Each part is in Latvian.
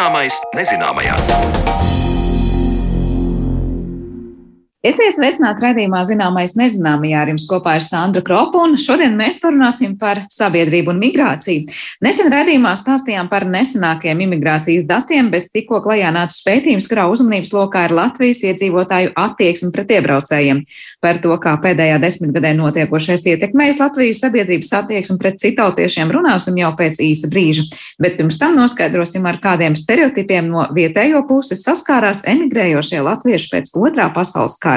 Zināmais nezināmajā. Esiet sveicināti redzējumā zināmais nezināmajā ar jums kopā ir Sandra Kropa, un šodien mēs parunāsim par sabiedrību un migrāciju. Nesen redzījumā stāstījām par nesenākajiem imigrācijas datiem, bet tikko klajā nāca pētījums, kurā uzmanības lokā ir Latvijas iedzīvotāju attieksme pret iebraucējiem. Par to, kā pēdējā desmitgadē notiekošais ietekmējis Latvijas sabiedrības attieksmi pret citautiešiem, runāsim jau pēc īsa brīža. Bet pirms tam noskaidrosim, ar kādiem stereotipiem no vietējo puses saskārās emigrējošie latvieši pēc otrā pasaules kara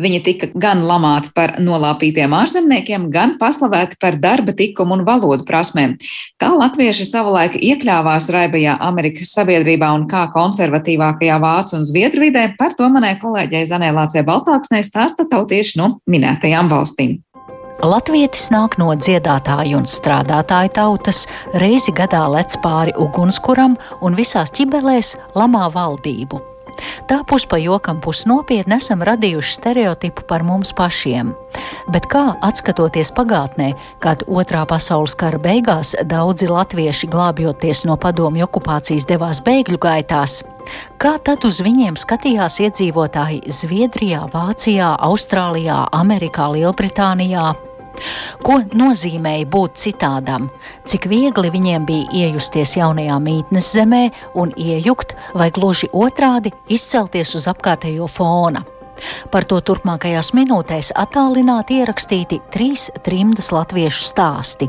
Viņi tika gan lamāti par nolāpītiem ārzemniekiem, gan paslavēti par darba tikumu un valodu prasmēm. Kā latvieši savulaik iekļāvās raibajā Amerikas sabiedrībā un kā konservatīvākajā vācu un zviedru vidē, par to manai kolēģei Zanēlācē Baltāksnē stāsta tautieši no minētajām valstīm. Latvietis nāk no dziedātāju un strādātāju tautas, reizi gadā lec pāri ugunskuram un visās ķibelēs lamā valdību. Tā puspa jokam, pus nopietni esam radījuši stereotipu par mums pašiem. Bet kā atskatoties pagātnē, kad otrā pasaules kara beigās daudzi latvieši glābjoties no padomju okupācijas devās bēgļu gaitās, kā tad uz viņiem skatījās iedzīvotāji Zviedrijā, Vācijā, Austrālijā, Amerikā, Lielbritānijā? Ko nozīmēja būt citādam? Cik viegli viņiem bija iejusties jaunajā mītnes zemē un iejukt, vai gluži otrādi izcelties uz apkārtējo fona? Par to turpmākajās minūtēs attālināti ierakstīti trīs trimdas latviešu stāsti,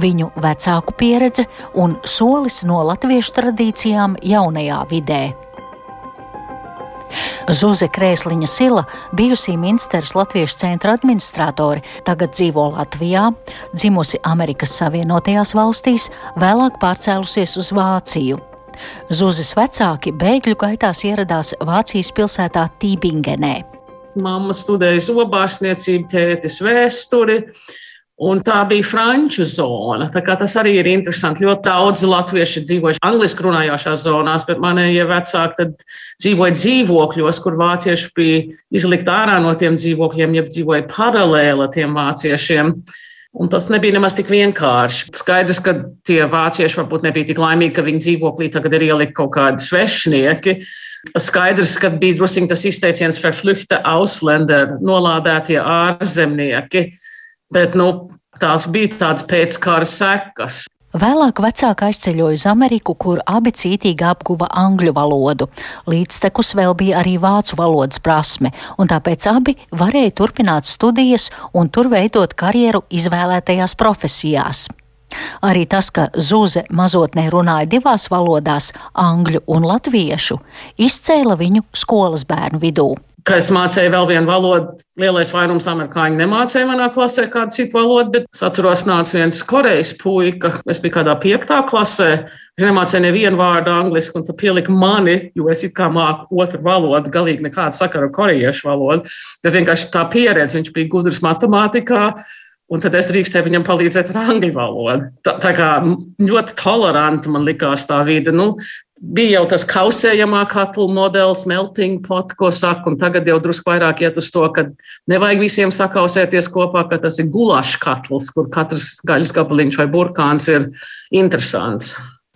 viņu vecāku pieredze un solis no latviešu tradīcijām jaunajā vidē. Zuze Krēsliņa Sila, bijusī Minsteras Latviešu centra administratore, tagad dzīvo Latvijā, dzimusi Amerikas Savienotajās valstīs, vēlāk pārcēlusies uz Vāciju. Zuzes vecāki bēgļu gaitās ieradās Vācijas pilsētā Tībingenē. Mamma studēja zobārstniecību, tētis vēsturi. Un tā bija franču zona. Tas arī ir interesanti. Ļoti daudz latvieši dzīvojuši angļuiski runājošās zonās, bet manējie vecāki dzīvoja dzīvokļos, kur vācieši bija izlikt ārā no tiem dzīvokļiem, jeb dzīvoja paralēli tiem vāciešiem. Un tas nebija nemaz tik vienkārši. Skaidrs, ka tie vācieši varbūt nebija tik laimīgi, ka viņu dzīvoklī tagad ir ielikt kaut kādi svešinieki. Skaidrs, ka bija drusīgi tas izteiciens Verflüchte Ausländer, nolādētie ārzemnieki Bet nu, tās bija tādas pēckara sekas. Vēlāk vecāka aizceļoja uz Ameriku, kur abi cītīgi apguva angļu valodu. Līdztekus vēl bija arī vācu valodas prasme, un tāpēc abi varēja turpināt studijas un tur veidot karjeru izvēlētajās profesijās. Arī tas, ka Zūze mazotnē runāja divās valodās, angļu un latviešu, izcēla viņu skolas bērnu vidū ka es mācīju vēl vienu valodu. Lielais vairums amerikāņu nemācīja manā klasē kādu citu valodu, bet es atceros, nāca viens korejas puika. Es biju kādā piektā klasē. Viņš nemācīja nevienu vārdu angliski, un tā pielika mani, jo es it kā māku otru valodu, galīgi nekādu sakaru ar korejiešu valodu. Bet vienkārši tā pieredze, viņš bija gudrs matemātikā. Un tad es drīkstēju viņam palīdzēt ar angļu valodu. Tā, tā kā ļoti toleranti man likās tā vide. Nu, bija jau tas kausējamā katla modelis, melting pot, ko saka, un tagad jau drusku vairāk iet uz to, ka nevajag visiem sakausēties kopā, ka tas ir gulašs katls, kur katrs gaļas gabaliņš vai burkāns ir interesants.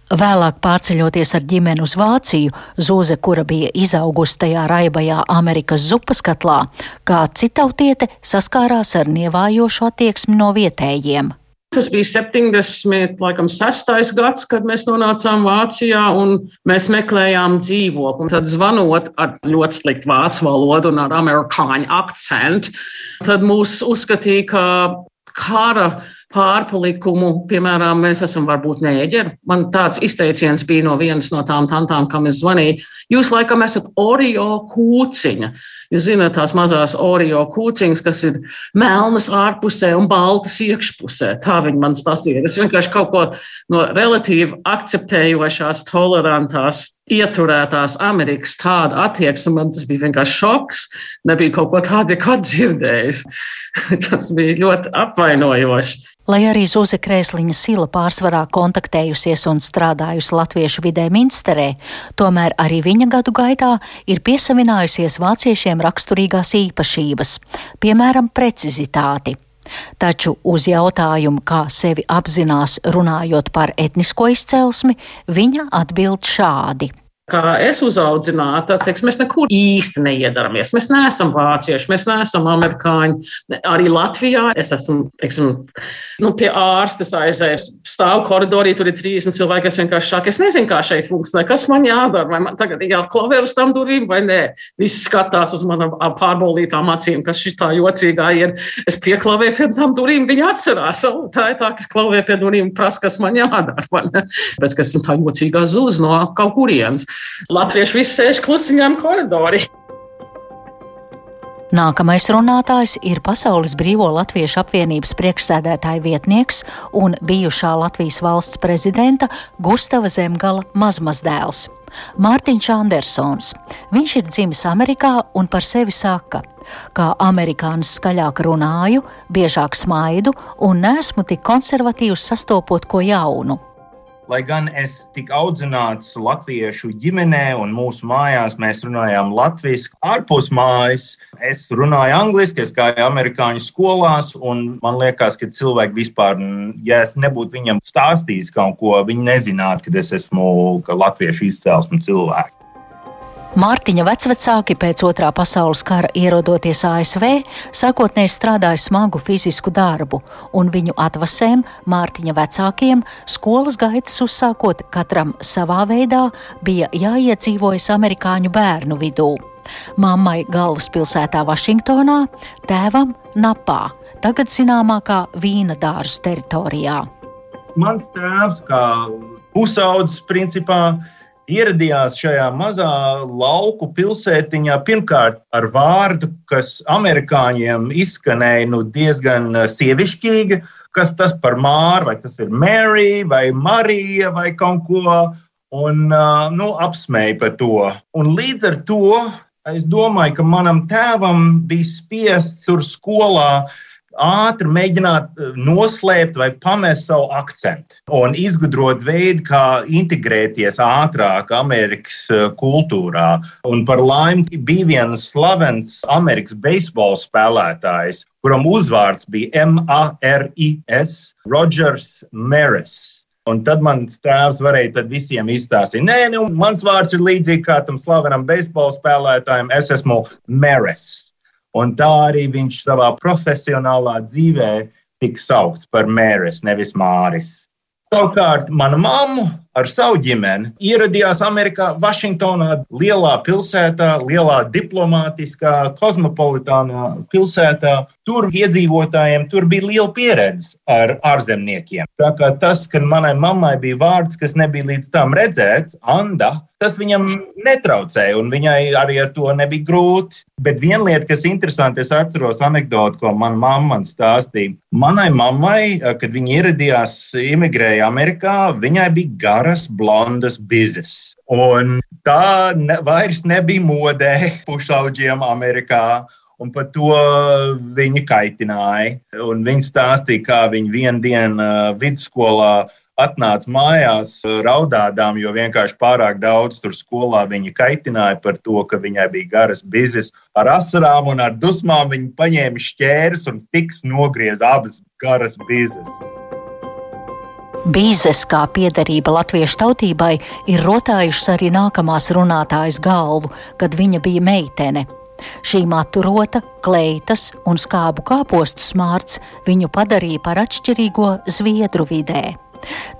Vēlāk pārceļoties ar ģimeni uz Vāciju, Zūze, kura bija izaugusi tajā raibajā Amerikas zupas katlā, kā citautiete saskārās ar nievājošu attieksmi no vietējiem. Tas bija 76. gads, kad mēs nonācām Vācijā un mēs meklējām dzīvokli. Tad zvanot ar ļoti sliktu vācu valodu un ar amerikāņu akcentu, tad mūs uzskatīja, ka kara pārpalikumu, piemēram, mēs esam varbūt neēģeri. Man tāds izteiciens bija no vienas no tām tantām, kam es zvanīju. Jūs laikam esat Oreo kūciņa. Jūs zināt, tās mazās Oreo kūciņas, kas ir melnas ārpusē un baltas iekšpusē. Tā viņi man stāstīja. Es vienkārši kaut ko no relatīvi akceptējošās, tolerantās, ieturētās Amerikas tāda attieksme. Man tas bija vienkārši šoks. Nebija kaut ko tādu nekad dzirdējis. tas bija ļoti apvainojoši. Lai arī Zuze Krēsliņa sila pārsvarā kontaktējusies un strādājusi latviešu vidē Minsterē, tomēr arī viņa gadu gaitā ir piesavinājusies vāciešiem raksturīgās īpašības, piemēram, precizitāti. Taču uz jautājumu, kā sevi apzinās runājot par etnisko izcelsmi, viņa atbild šādi kā es uzaudzināta, teiks, mēs nekur īsti neiedaramies. Mēs neesam vācieši, mēs neesam amerikāņi. Arī Latvijā es esmu, teiksim, nu, pie ārstes aizējis, stāvu koridorī, tur ir 30 cilvēki, es vienkārši saku, es nezinu, kā šeit funkcionē, kas man jādara, vai man tagad ir jāklavē uz tam durvīm vai nē. Visi skatās uz manām pārbaudītām acīm, kas šī tā jocīgā ir. Es pieklavēju pie tām durvīm, viņi atcerās, oh, tā ir tā, kas klavē pie durvīm, prasa, kas man jādara? Pēc, ir tā jocīgā zūz no kaut kurienes. Latvieši visi sēž klusiņām koridorī. Nākamais runātājs ir Pasaules Brīvo Latviešu apvienības priekšsēdētāja vietnieks un bijušā Latvijas valsts prezidenta Gustava Zemgala mazmazdēls - Mārtiņš Andersons. Viņš ir dzimis Amerikā un par sevi saka, kā amerikānis skaļāk runāju, biežāk smaidu un nesmu tik konservatīvs sastopot ko jaunu. Lai gan es tiku audzināts latviešu ģimenē, un mūsu mājās mēs runājām latviešu, ārpus mājas es runāju angliski, es gāju amerikāņu skolās, un man liekas, ka cilvēki vispār, ja es nebūtu viņam stāstījis kaut ko, viņi nezinātu, ka es esmu latviešu izcelsmes cilvēks. Mārtiņa vecvecāki pēc otrā pasaules kara ierodoties ASV, sākotnēji strādāja smagu fizisku darbu, un viņu atvasēm Mārtiņa vecākiem skolas gaitas uzsākot katram savā veidā bija jāiedzīvojas amerikāņu bērnu vidū. Mammai galvaspilsētā Vašingtonā, tēvam Napā, tagad zināmākā vīna dārzu teritorijā. Mans tēvs, kā pusaudzis, principā ieradījās šajā mazā lauku pilsētiņā pirmkārt ar vārdu, kas amerikāņiem izskanēja nu, diezgan uh, sievišķīgi, kas tas par māru, vai tas ir Marija vai Marija vai kaut ko, un uh, nu, apsmēja par to. Un līdz ar to es domāju, ka manam tēvam bija spiests tur skolā ātri mēģināt eh, noslēpt vai pamest savu akcentu un izgudrot veidu, kā integrēties ātrāk Amerikas eh, kultūrā. Un par laimi bija viens slavens Amerikas beisbola spēlētājs, kuram uzvārds bija M-A-R-I-S, Rodžers Meris. Un tad mans tēvs varēja visiem izstāstīt, nē, nu, mans vārds ir līdzīgs kā tam slavenam beisbola spēlētājam. Es esmu Meris. Un tā arī viņš savā profesionālā dzīvē tika saukts par Mēris, nevis Māris. Savukārt, mana mamma ar savu ģimeni ieradījās Amerikā, Vašingtonā, lielā pilsētā, lielā diplomātiskā, kosmopolitānā pilsētā. Tur iedzīvotājiem tur bija liela pieredze ar ārzemniekiem. Tā kā tas, ka manai mammai bija vārds, kas nebija līdz tam redzēts, Anda, tas viņam netraucēja, un viņai arī ar to nebija grūti. Bet viena lieta, kas ir interesanti, es atceros anekdoti, ko manā mamma man stāstīja. Manai mammai, kad viņa ieradījās, imigrēja Amerikā, viņai bija gara garas, blondas bizes. Un tā ne, vairs nebija modē pušauģiem Amerikā. Un par to viņi kaitināja. Un viņi stāstīja, kā viņi vienā dienā vidusskolā atnāca mājās raudādām, jo vienkārši pārāk daudz tur skolā viņa kaitināja par to, ka viņai bija garas bizes. Ar asarām un ar dusmām viņa paņēma šķērs un tiks nogriez abas garas bizes. Bīzes kā piederība latviešu tautībai ir rotājušas arī nākamās runātājas galvu, kad viņa bija meitene. Šī maturota, kleitas un skābu kāpostu smārts viņu padarīja par atšķirīgo zviedru vidē.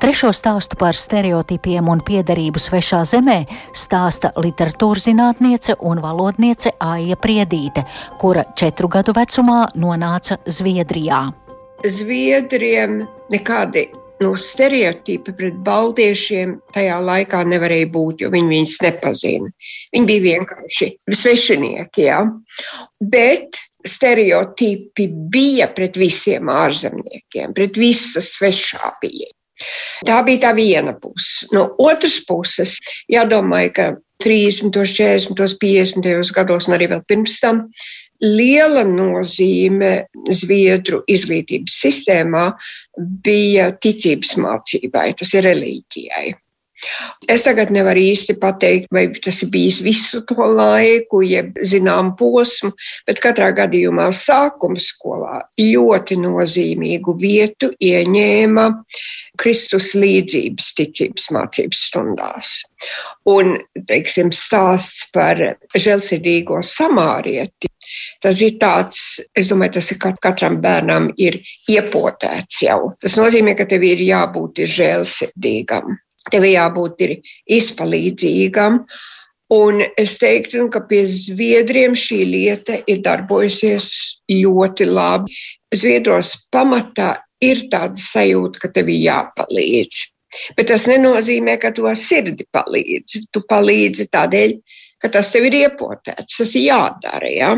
Trešo stāstu par stereotipiem un piederību svešā zemē stāsta literatūras zinātniece un valodniece Aija Priedīte, kura četru gadu vecumā nonāca Zviedrijā. Zviedriem nekādi nu, stereotipi pret baltiešiem tajā laikā nevarēja būt, jo viņi viņus nepazina. Viņi bija vienkārši svešinieki. Ja? Bet stereotipi bija pret visiem ārzemniekiem, pret visu svešā bija. Tā bija tā viena puse. No otras puses, jādomā, ka 30, 40, 50 gados un arī vēl pirms tam liela nozīme Zviedru izglītības sistēmā bija ticības mācībai, tas ir reliģijai. Es tagad nevaru īsti pateikt, vai tas ir bijis visu to laiku, jeb zinām posmu, bet katrā gadījumā sākuma skolā ļoti nozīmīgu vietu ieņēma Kristus līdzības ticības mācības stundās. Un, teiksim, stāsts par žēlsirdīgo samārieti. Tas ir tāds, es domāju, tas ir katram bērnam ir iepotēts jau. Tas nozīmē, ka tev ir jābūt žēlsirdīgam, tev ir jābūt ir izpalīdzīgam. Un es teiktu, ka pie zviedriem šī lieta ir darbojusies ļoti labi. Zviedros pamatā ir tāda sajūta, ka tev ir jāpalīdz. Bet tas nenozīmē, ka to sirdi palīdzi. Tu palīdzi tādēļ, ka tas tev ir iepotēts, tas ir jādara. Ja?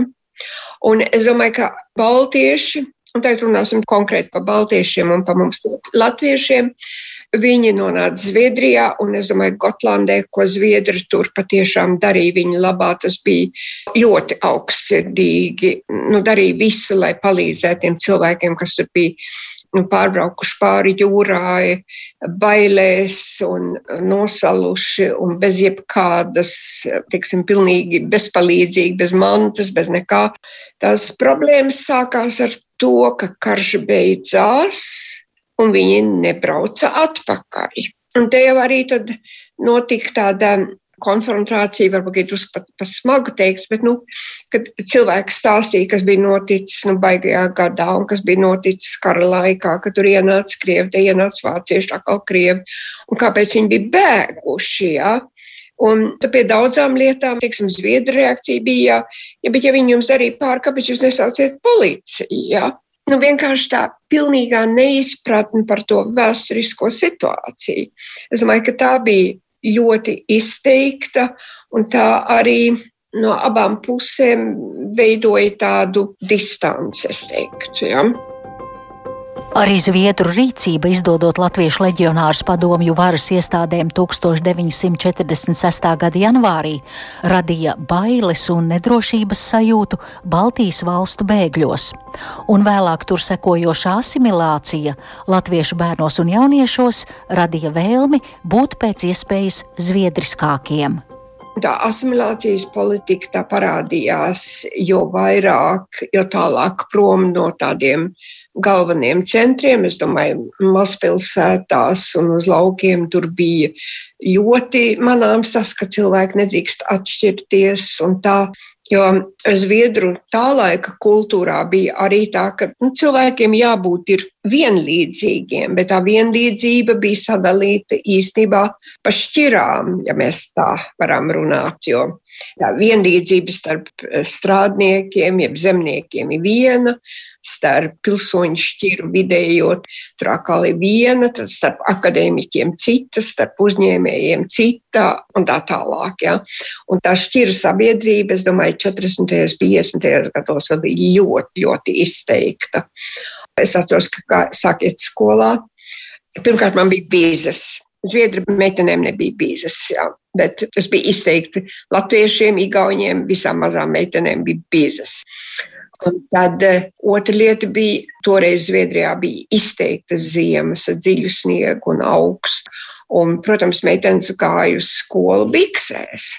Un es domāju, ka baltieši, un tagad runāsim konkrēti par baltiešiem un par mums latviešiem, viņi nonāca Zviedrijā, un es domāju, Gotlandē, ko Zviedri tur patiešām darīja viņa labā, tas bija ļoti augstsirdīgi, nu, darīja visu, lai palīdzētu tiem cilvēkiem, kas tur bija pārbraukuši pāri jūrai, bailēs un nosaluši un bez jebkādas, teiksim, pilnīgi bezpalīdzīgi, bez mantas, bez nekā. Tās problēmas sākās ar to, ka karš beidzās un viņi nebrauca atpakaļ. Un te jau arī tad notika tāda konfrontācija, varbūt ir drusku pat, pat smagu teiks, bet, nu, kad cilvēki stāstīja, kas bija noticis, nu, baigajā gadā un kas bija noticis kara laikā, kad tur ienāca krievi, te ienāca vācieši, atkal krievi, un kāpēc viņi bija bēguši, jā. Un pie daudzām lietām, teiksim, Zviedra reakcija bija, ja, bet ja viņi jums darīja pār, kāpēc jūs nesauciet policiju, jā. Nu, vienkārši tā pilnīgā neizpratne par to vēsturisko situāciju. Es domāju, ka tā bija ļoti izteikta, un tā arī no abām pusēm veidoja tādu distanci, es teiktu. Ja? Arī Zviedru rīcība, izdodot latviešu leģionārus padomju varas iestādēm 1946. gada janvārī, radīja bailes un nedrošības sajūtu Baltijas valstu bēgļos, un vēlāk tur sekojošā asimilācija latviešu bērnos un jauniešos radīja vēlmi būt pēc iespējas zviedriskākiem tā asimilācijas politika tā parādījās jo vairāk, jo tālāk prom no tādiem galveniem centriem. Es domāju, mazpilsētās un uz laukiem tur bija ļoti manāms tas, ka cilvēki nedrīkst atšķirties un tā. Jo Zviedru tā laika kultūrā bija arī tā, ka nu, cilvēkiem jābūt vienlīdzīgiem, bet tā vienlīdzība bija sadalīta īstenībā pa šķirām, ja mēs tā varam runāt. Jo tā vienlīdzība starp strādniekiem, jeb zemniekiem ir viena, starp pilsoņu šķiru vidējo tur atkal ir viena, tad starp akadēmiķiem cita, starp uzņēmējiem cita un tā tālāk. Ja. Un tā šķira sabiedrība, es domāju, 40. un 50. gados bija ļoti, ļoti izteikta. Es atceros, ka kā sākiet skolā, pirmkārt man bija bīzes. Zviedru meitenēm nebija bīzes, jā, bet tas bija izteikti latviešiem, igauniem, visām mazām meitenēm bija bīzes. Un tad uh, otra lieta bija, toreiz Zviedrijā bija izteiktas ziemas ar dziļu sniegu un augstu. Un, protams, meitenes gāja uz skolu biksēs.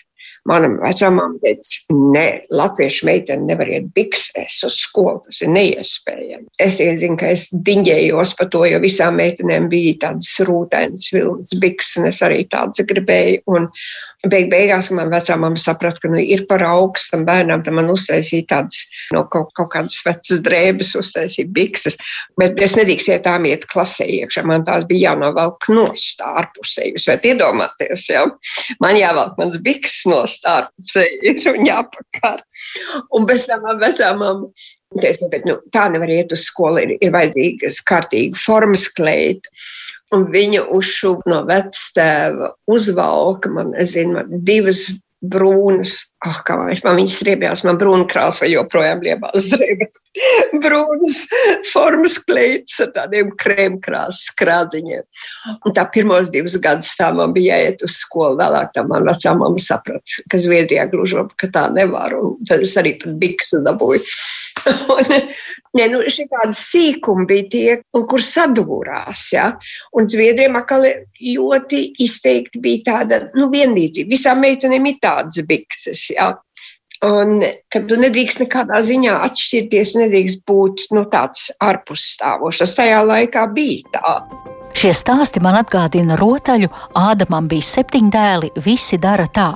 Manam vecumam teica, nē, latviešu meitene nevar iet biksēs uz skolu, tas ir neiespējami. Es iezinu, ka es diņģējos par to, jo visām meitenēm bija tādas rūtēnas vilnas bikses, un es arī tādas gribēju. Un beig beigās man vecumam saprata, ka nu, ir par augstam bērnam, tad man uztaisīja tādas no kaut, kaut kādas vecas drēbes, uztaisīja bikses, bet es nedrīkstēju tām iet klasē iekšā, man tās bija jānovelk nost ārpusē. Jūs varat iedomāties, ja? man jāvelk mans bikses nost ārpusē ir un jāpakar. Un bez tam vecāmām teicu, bet nu, tā nevar iet uz skolu, ir, ir vajadzīgas kārtīgi formas klēt. Un viņa uzšuva no vectēva uzvalka, man, es zinu, man divas brūnas. Ah, kā viņš man viņas riebjās, man brūna krāsa joprojām liebās drēbes. Brūnas formas kleits ar tādiem krēmkrāsas krādziņiem. Un tā pirmos divus gadus tā man bija jāiet uz skolu. Vēlāk tā man vecā mamma saprata, ka Zviedrijā gluži ka tā nevar. Un tad es arī pat biksu dabūju. ne, nu, šī tāda sīkuma bija tie, kur sadūrās. Ja? Un Zviedrijam atkal ļoti izteikti bija tāda nu, vienlīdzība. Visām meitenēm ir tādas bikses. Ja? Un, kad tu nedrīkst nekādā ziņā atšķirties, nedrīkst būt nu, tāds ārpusstāvošs. Tas tajā laikā bija tā. Šie stāsti man atgādina rotaļu, Ādamam bija septiņi dēli, visi dara tā.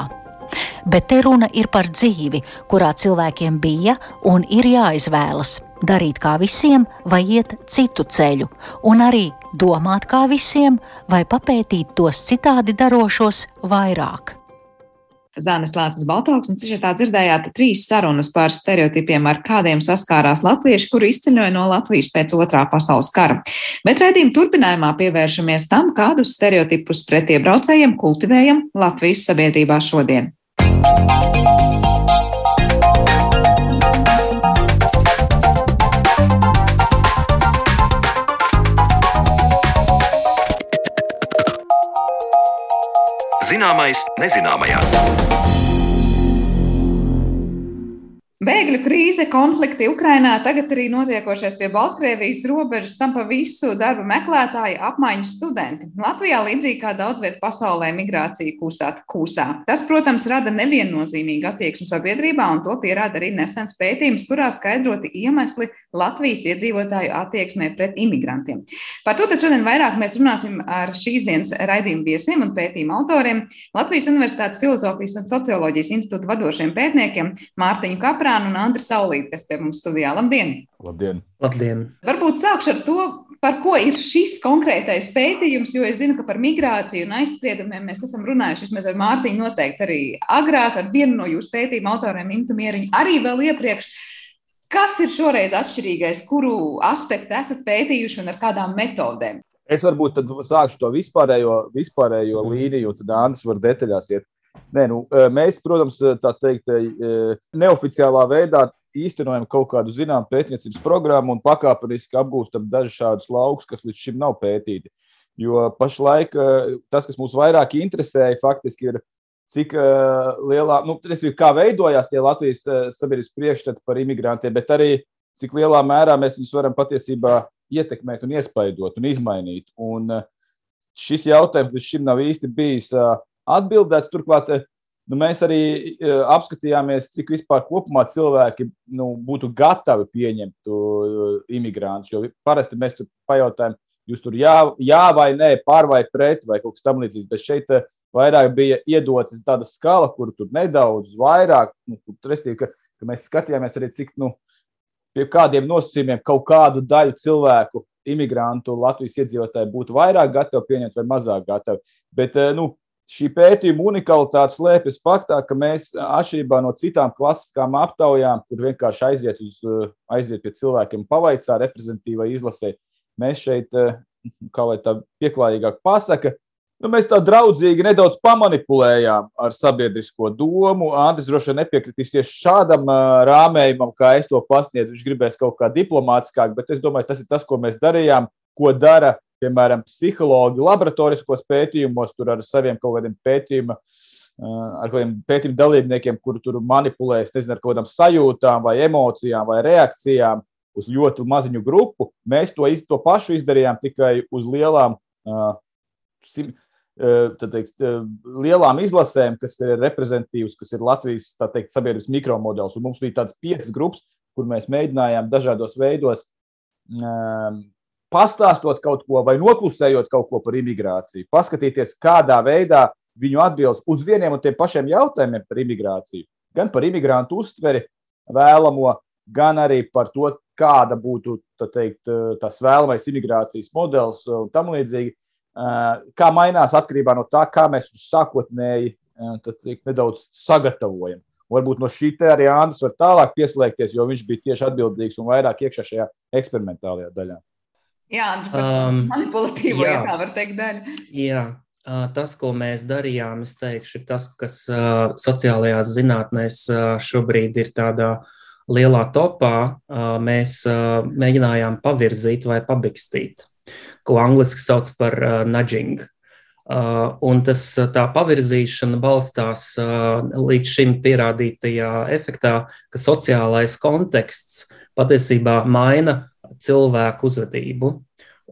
Bet te runa ir par dzīvi, kurā cilvēkiem bija un ir jāizvēlas darīt kā visiem, vai iet citu ceļu, un arī domāt kā visiem, vai papētīt tos citādi darošos vairāk. Zānes Lācis Baltāks, un cišatā dzirdējāt trīs sarunas par stereotipiem, ar kādiem saskārās latvieši, kuri izceļoja no Latvijas pēc otrā pasaules kara. Bet raidījuma turpinājumā pievēršamies tam, kādus stereotipus pret iebraucējiem kultivējam Latvijas sabiedrībā šodien. Zināmais nezināmajā. Bēgļu krīze, konflikti Ukrainā, tagad arī notiekošais pie Baltkrievijas robežas tampa visu darba meklētāju apmaiņu studenti. Latvijā, līdzīgi kā daudz vietā pasaulē, migrācija kūsāt kūsā. Tas, protams, rada neviennozīmīgu attieksmi sabiedrībā, un to pierāda arī nesens pētījums, kurā skaidroti iemesli Latvijas iedzīvotāju attieksmē pret imigrantiem. Par to šodien vairāk mēs runāsim ar šīs dienas raidījumu viesiem un pētījumu autoriem - Latvijas Universitātes Filozofijas un Socioloģijas institūta vadošiem pētniekiem Mārtiņu Kaprā Bērnu un Andru Saulīti, kas pie mums studijā. Labdien! Labdien! Labdien. Varbūt sākšu ar to, par ko ir šis konkrētais pētījums, jo es zinu, ka par migrāciju un aizspriedumiem mēs esam runājuši vismaz ar Mārtiņu noteikti arī agrāk, ar vienu no jūsu pētījuma autoriem, Intu Mieriņu, arī vēl iepriekš. Kas ir šoreiz atšķirīgais, kuru aspektu esat pētījuši un ar kādām metodēm? Es varbūt sākšu to vispārējo, vispārējo līniju, tad Andris var detaļās iet. Nē, nu, mēs, protams, tā teikt, neoficiālā veidā īstenojam kaut kādu zināmu pētniecības programmu un pakāpeniski apgūstam dažus šādus laukus, kas līdz šim nav pētīti. Jo pašlaik tas, kas mūs vairāk interesēja, faktiski ir, cik lielā, nu, ir kā veidojās tie Latvijas sabiedrības priekšstati par imigrantiem, bet arī cik lielā mērā mēs viņus varam patiesībā ietekmēt un iespaidot un izmainīt. Un šis jautājums līdz šim nav īsti bijis atbildēts. Turklāt eh, nu, mēs arī eh, apskatījāmies, cik vispār kopumā cilvēki nu, būtu gatavi pieņemt uh, imigrantus. Jo parasti mēs tur pajautājam, jūs tur jā, jā vai nē, pār vai pret, vai kaut kas tamlīdzīgs. Bet šeit uh, vairāk bija iedota tāda skala, kur tur nedaudz vairāk, nu, restīvi, ka, ka mēs skatījāmies arī, cik nu, pie kādiem nosacījumiem kaut kādu daļu cilvēku, imigrantu, Latvijas iedzīvotāju būtu vairāk gatavi pieņemt vai mazāk gatavi. Bet, nu, šī pētījuma unikalitāte slēpjas faktā, ka mēs atšķirībā no citām klasiskām aptaujām, kur vienkārši aiziet, uz, aiziet pie cilvēkiem, pavaicā reprezentatīvai izlasē, mēs šeit, kā lai tā pieklājīgāk pasaka, nu, mēs tā draudzīgi nedaudz pamanipulējām ar sabiedrisko domu. Andris droši vien nepiekritīs tieši šādam rāmējumam, kā es to pasniedzu. Viņš gribēs kaut kā diplomātiskāk, bet es domāju, tas ir tas, ko mēs darījām, ko dara piemēram, psihologi laboratoriskos pētījumos, tur ar saviem kaut kādiem pētījumiem, ar kādiem pētījumu dalībniekiem, kur tur manipulēs, nezinu, ar kaut kādām sajūtām, vai emocijām, vai reakcijām uz ļoti maziņu grupu. Mēs to, iz, to pašu izdarījām tikai uz lielām, teikt, lielām izlasēm, kas ir reprezentatīvas, kas ir Latvijas teikt, sabiedrības mikromodels. Un mums bija tādas piecas grupas, kur mēs mēģinājām dažādos veidos pastāstot kaut ko vai noklusējot kaut ko par imigrāciju, paskatīties, kādā veidā viņu atbildes uz vieniem un tiem pašiem jautājumiem par imigrāciju, gan par imigrantu uztveri vēlamo, gan arī par to, kāda būtu teikt, tas vēlamais imigrācijas modelis un tam līdzīgi. Kā mainās atkarībā no tā, kā mēs uz sākotnēji teikt, nedaudz sagatavojam. Varbūt no šī te arī Andris var tālāk pieslēgties, jo viņš bija tieši atbildīgs un vairāk iekšā šajā eksperimentālajā daļā. Jā, um, manipulatīvo, jā, ja tā var teikt, daļu. Jā. tas, ko mēs darījām, es teikšu, ir tas, kas sociālajās zinātnēs šobrīd ir tādā lielā topā. Mēs mēģinājām pavirzīt vai pabikstīt, ko angliski sauc par nudging. Un tas, tā pavirzīšana balstās līdz šim pierādītajā efektā, ka sociālais konteksts patiesībā maina cilvēku uzvedību.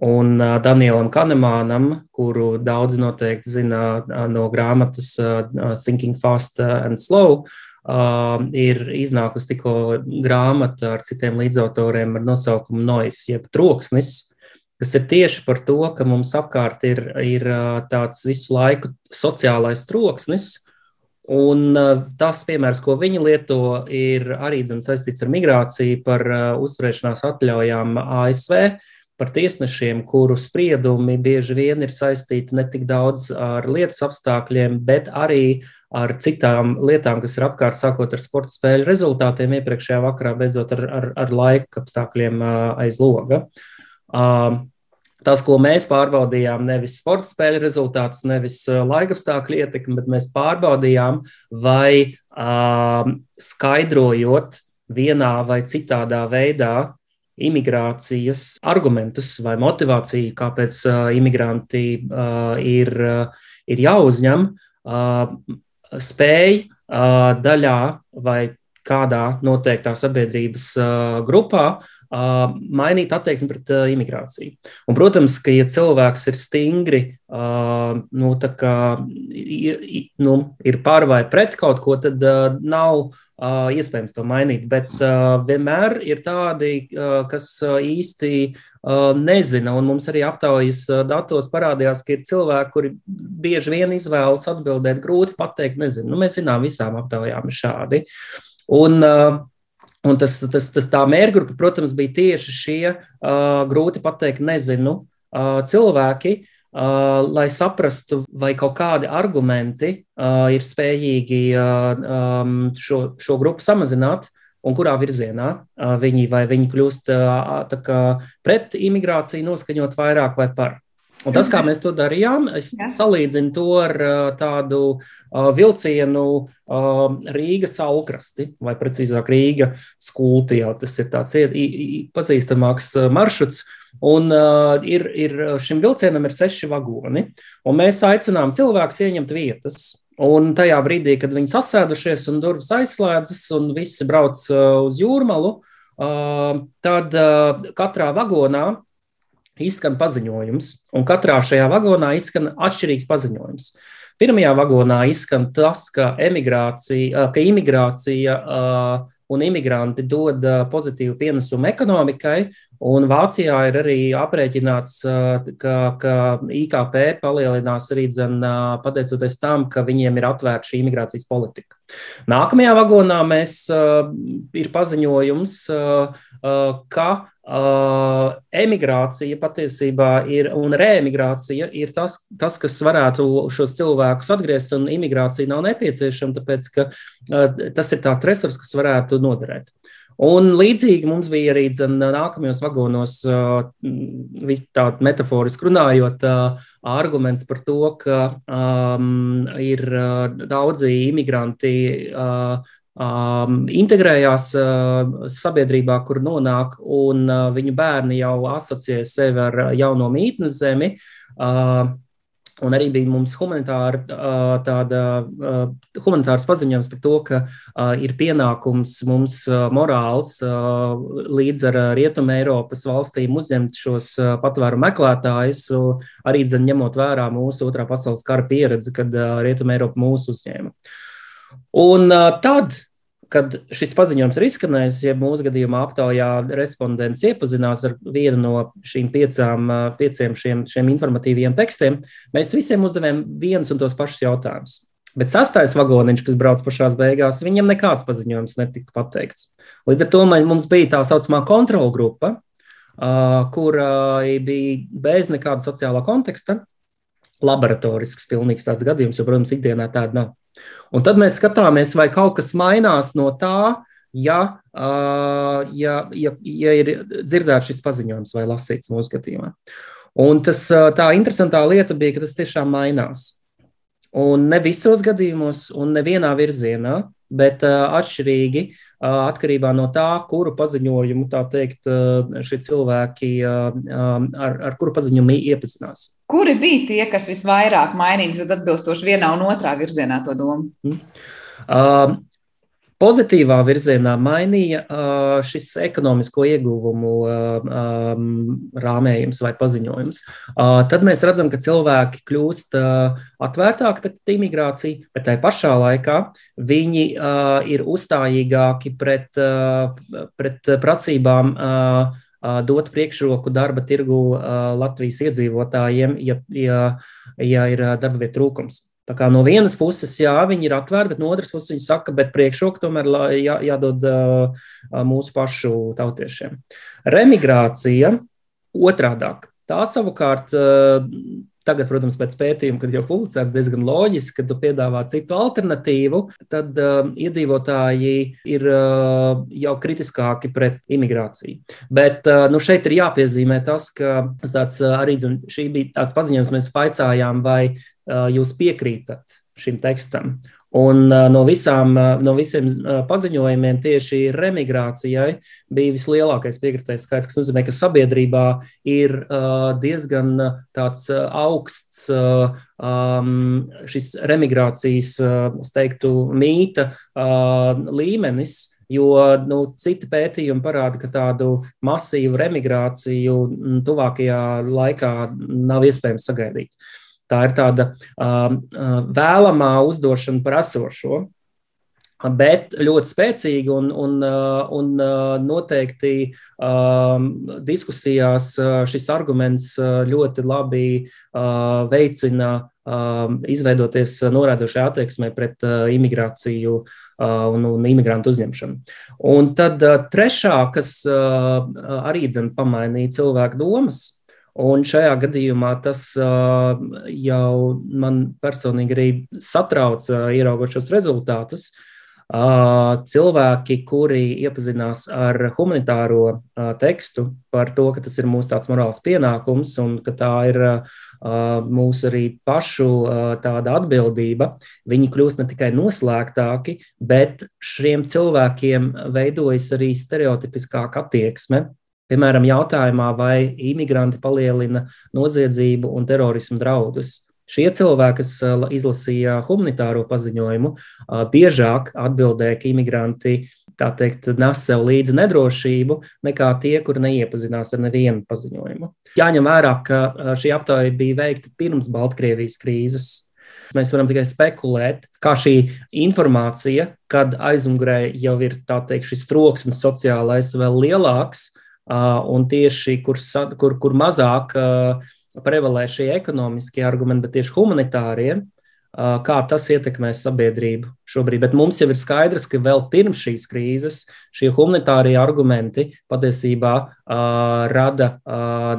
Un uh, Danielam Kanemānam, kuru daudzi noteikti zina uh, no grāmatas uh, Thinking Fast and Slow, uh, ir iznākusi tikko grāmata ar citiem līdzautoriem ar nosaukumu Noise, jeb troksnis, kas ir tieši par to, ka mums apkārt ir, ir tāds visu laiku sociālais troksnis. Un tas piemērs, ko viņi lieto, ir arī saistīts ar migrāciju, par uzturēšanās atļaujām ASV. Uh, par tiesnešiem, kuru spriedumi bieži vien ir saistīti ne tik daudz ar lietas apstākļiem, bet arī ar citām lietām, kas ir apkārt, sākot ar sporta spēļu rezultātiem iepriekšējā vakarā, beidzot ar, ar, ar laika apstākļiem aiz loga. Tas, ko mēs pārbaudījām, nevis sporta spēļu rezultātus, nevis laika apstākļu ietekmi, bet mēs pārbaudījām, vai skaidrojot vienā vai citādā veidā imigrācijas argumentus vai motivāciju, kāpēc uh, imigranti uh, ir, uh, ir jāuzņem, uh, spēj uh, daļā vai kādā noteiktā sabiedrības uh, grupā uh, mainīt attieksmi pret uh, imigrāciju. Un, protams, ka, ja cilvēks ir stingri, uh, nu, kā, nu, ir pār vai pret kaut ko, tad uh, nav uh, iespējams to mainīt. Bet uh, vienmēr ir tādi, uh, kas uh, īsti uh, nezina, un mums arī aptaujas datos parādījās, ka ir cilvēki, kuri bieži vien izvēlas atbildēt grūti pateikt, nezinu. Nu, mēs zinām, visām aptaujām ir šādi. Un, uh, Un tas, tas, tas tā mērķgrupa, protams, bija tieši šie uh, grūti pateikt, nezinu, uh, cilvēki, Uh, lai saprastu, vai kaut kādi argumenti uh, ir spējīgi uh, um, šo, šo grupu samazināt, un kurā virzienā uh, viņi viņi kļūst uh, pret imigrāciju, noskaņot vairāk vai par. Un tas, kā mēs to darījām, es Jā. salīdzinu to ar tādu vilcienu Rīgas aukrasti, vai precīzāk Rīga skulti, jau tas ir tāds pazīstamāks maršruts. Un ir, ir šim vilcienam ir seši vagoni, un mēs aicinām cilvēkus ieņemt vietas. Un tajā brīdī, kad viņi sasēdušies un durvis aizslēdzas, un visi brauc uz jūrmalu, tad katrā vagonā izskan paziņojums, un katrā šajā vagonā izskan atšķirīgs paziņojums. Pirmajā vagonā izskan tas, ka, ka imigrācija un imigranti dod pozitīvu pienesumu ekonomikai. Un Vācijā ir arī aprēķināts, ka, ka IKP palielinās arī dzen, pateicoties tam, ka viņiem ir atvērta šī imigrācijas politika. Nākamajā vagonā mēs, ir paziņojums, ka Uh, emigrācija patiesībā ir un reemigrācija ir tas, tas, kas varētu šos cilvēkus atgriezt, un imigrācija nav nepieciešama, tāpēc ka uh, tas ir tāds resurs, kas varētu noderēt. Un līdzīgi mums bija arī dzen, nākamajos vagonos, uh, tā metaforiski runājot, arguments par to, ka um, ir daudzi imigranti uh, um, integrējās uh, sabiedrībā, kur nonāk, un uh, viņu bērni jau asociē sevi ar jauno mītnes zemi. Uh, Un arī bija mums humanitāra, tāda, humanitārs paziņojums par to, ka ir pienākums mums morāls līdz ar Rietumē Eiropas valstīm uzņemt šos patvēru meklētājus, arī dzen, ņemot vērā mūsu otrā pasaules kara pieredzi, kad Rietumē Eiropa mūs uzņēma. Un tad kad šis paziņojums ir izskanējis, ja mūsu gadījumā aptaujā respondents iepazinās ar vienu no šīm piecām, pieciem šiem, šiem informatīviem tekstiem, mēs visiem uzdevām vienus un tos pašus jautājumus. Bet sastais vagoniņš, kas brauc pašās beigās, viņam nekāds paziņojums netika pateikts. Līdz ar to mums bija tā saucamā kontrola grupa, kur bija bez nekāda sociālā konteksta, laboratorisks, pilnīgs tāds gadījums, jo, protams, ikdienā tāda nav. Un tad mēs skatāmies, vai kaut kas mainās no tā, ja, ja, ja, ja ir dzirdēts šis paziņojums vai lasīts mūsu skatījumā. Un tas, tā interesantā lieta bija, ka tas tiešām mainās. Un ne visos gadījumos, un nevienā virzienā, bet atšķirīgi atkarībā no tā, kuru paziņojumu teikt, šie cilvēki ar, ar kuru paziņojumu iepazinās. Kuri bija tie, kas visvairāk mainīgi atbilstoši vienā un otrā virzienā to domu? Mm. Uh, pozitīvā virzienā mainīja šis ekonomisko ieguvumu rāmējums vai paziņojums. Tad mēs redzam, ka cilvēki kļūst atvērtāki pret imigrāciju, bet tajā pašā laikā viņi ir uzstājīgāki pret, pret prasībām dot priekšroku darba tirgu Latvijas iedzīvotājiem, ja, ja, ja ir darba vietu trūkums. Tā kā no vienas puses, jā, viņi ir atvērti, bet no otras puses viņi saka, bet priekšroka tomēr jā, jādod uh, mūsu pašu tautiešiem. Remigrācija otrādāk. Tā savukārt uh, Tagad, protams, pēc pētījuma, kad jau publicēts diezgan loģiski, ka tu piedāvā citu alternatīvu, tad uh, iedzīvotāji ir uh, jau kritiskāki pret imigrāciju. Bet uh, nu, šeit ir jāpiezīmē tas, ka tāds, uh, arī šī bija tāds paziņojums, mēs paicājām, vai jūs piekrītat šim tekstam. Un no, visām, no visiem paziņojumiem tieši remigrācijai bija vislielākais piekritais skaits, kas nozīmē, ka sabiedrībā ir diezgan tāds augsts šis remigrācijas, es teiktu, mīta līmenis. Jo nu, citi pētījumi parāda, ka tādu masīvu remigrāciju tuvākajā laikā nav iespējams sagaidīt. Uh, Tā ir tāda vēlamā uzdošana par esošo, bet ļoti spēcīga un, un, un noteikti diskusijās šis arguments ļoti labi veicina izveidoties norādošai attieksmei pret imigrāciju un, un imigrantu uzņemšanu. Un tad trešā, kas arī dzen pamainīja cilvēku domas, Un šajā gadījumā tas jau man personīgi arī satrauc, ieraugot šos rezultātus. Cilvēki, kuri iepazinās ar humanitāro tekstu par to, ka tas ir mūsu tāds morāls pienākums un ka tā ir mūsu arī pašu tāda atbildība, viņi kļūst ne tikai noslēgtāki, bet šiem cilvēkiem veidojas arī stereotipiskāka attieksme Piemēram, jautājumā, vai imigranti palielina noziedzību un terorismu draudus. Šie cilvēki, kas uh, izlasīja humanitāro paziņojumu, uh, biežāk atbildēja, ka imigranti teikt, nes sev līdzi nedrošību nekā tie, kuri neiepazinās ar nevienu paziņojumu. Jāņem vērā, ka uh, šī aptauja bija veikta pirms Baltkrievijas krīzes. Mēs varam tikai spekulēt, kā šī informācija, kad aizmugurē jau ir teikt, šis troksnis sociālais vēl lielāks, un tieši kur, kur, kur mazāk prevalē šie ekonomiskie argumenti, bet tieši humanitārie, kā tas ietekmēs sabiedrību šobrīd. Bet mums jau ir skaidrs, ka vēl pirms šīs krīzes šie humanitārie argumenti patiesībā rada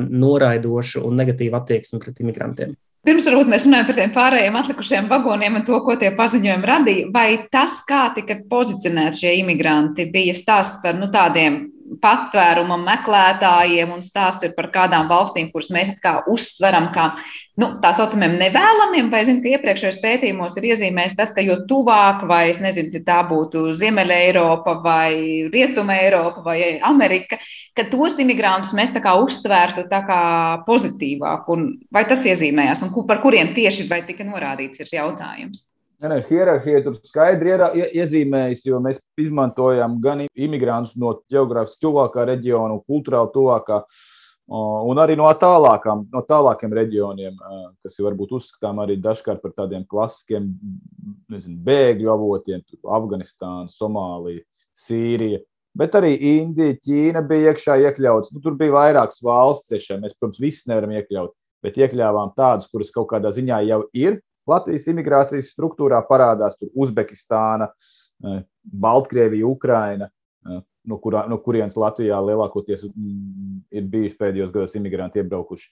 noraidošu un negatīvu attieksmi pret imigrantiem. Pirms varbūt mēs runājam par tiem pārējiem atlikušiem vagoniem un to, ko tie paziņojumi radīja, vai tas, kā tika pozicionēti šie imigranti, bija stāsts par nu, tādiem patvēruma meklētājiem un stāsts ir par kādām valstīm, kuras mēs kā uztveram kā nu, tā saucamiem nevēlamiem, vai zinu, ka iepriekšējos pētījumos ir iezīmējis tas, ka jo tuvāk, vai es nezinu, tā būtu Ziemeļa Eiropa vai Rietuma Eiropa vai Amerika, ka tos imigrantus mēs tā kā uztvērtu tā kā pozitīvāk, un vai tas iezīmējās, un par kuriem tieši vai tika norādīts ir jautājums. Ne, hierarhija tur skaidri ir iezīmējusi, jo mēs izmantojam gan imigrantus no geogrāfiski tuvākā reģiona, kultūrāli tuvākā, un arī no, tālākām, no tālākiem reģioniem, kas ir varbūt uzskatām arī dažkārt par tādiem klasiskiem nezinu, bēgļu avotiem, Afganistāna, Somālija, Sīrija. Bet arī Indija, Ķīna bija iekšā iekļauts. Nu, tur bija vairākas valsts, tiešām mēs, protams, visas nevaram iekļaut, bet iekļāvām tādas, kuras kaut kādā ziņā jau ir Latvijas imigrācijas struktūrā parādās Uzbekistāna, eh, Baltkrievija, Ukraina, eh, no, kurā, no kurienes Latvijā lielākoties ir bijuši pēdējos gados imigranti iebraukuši.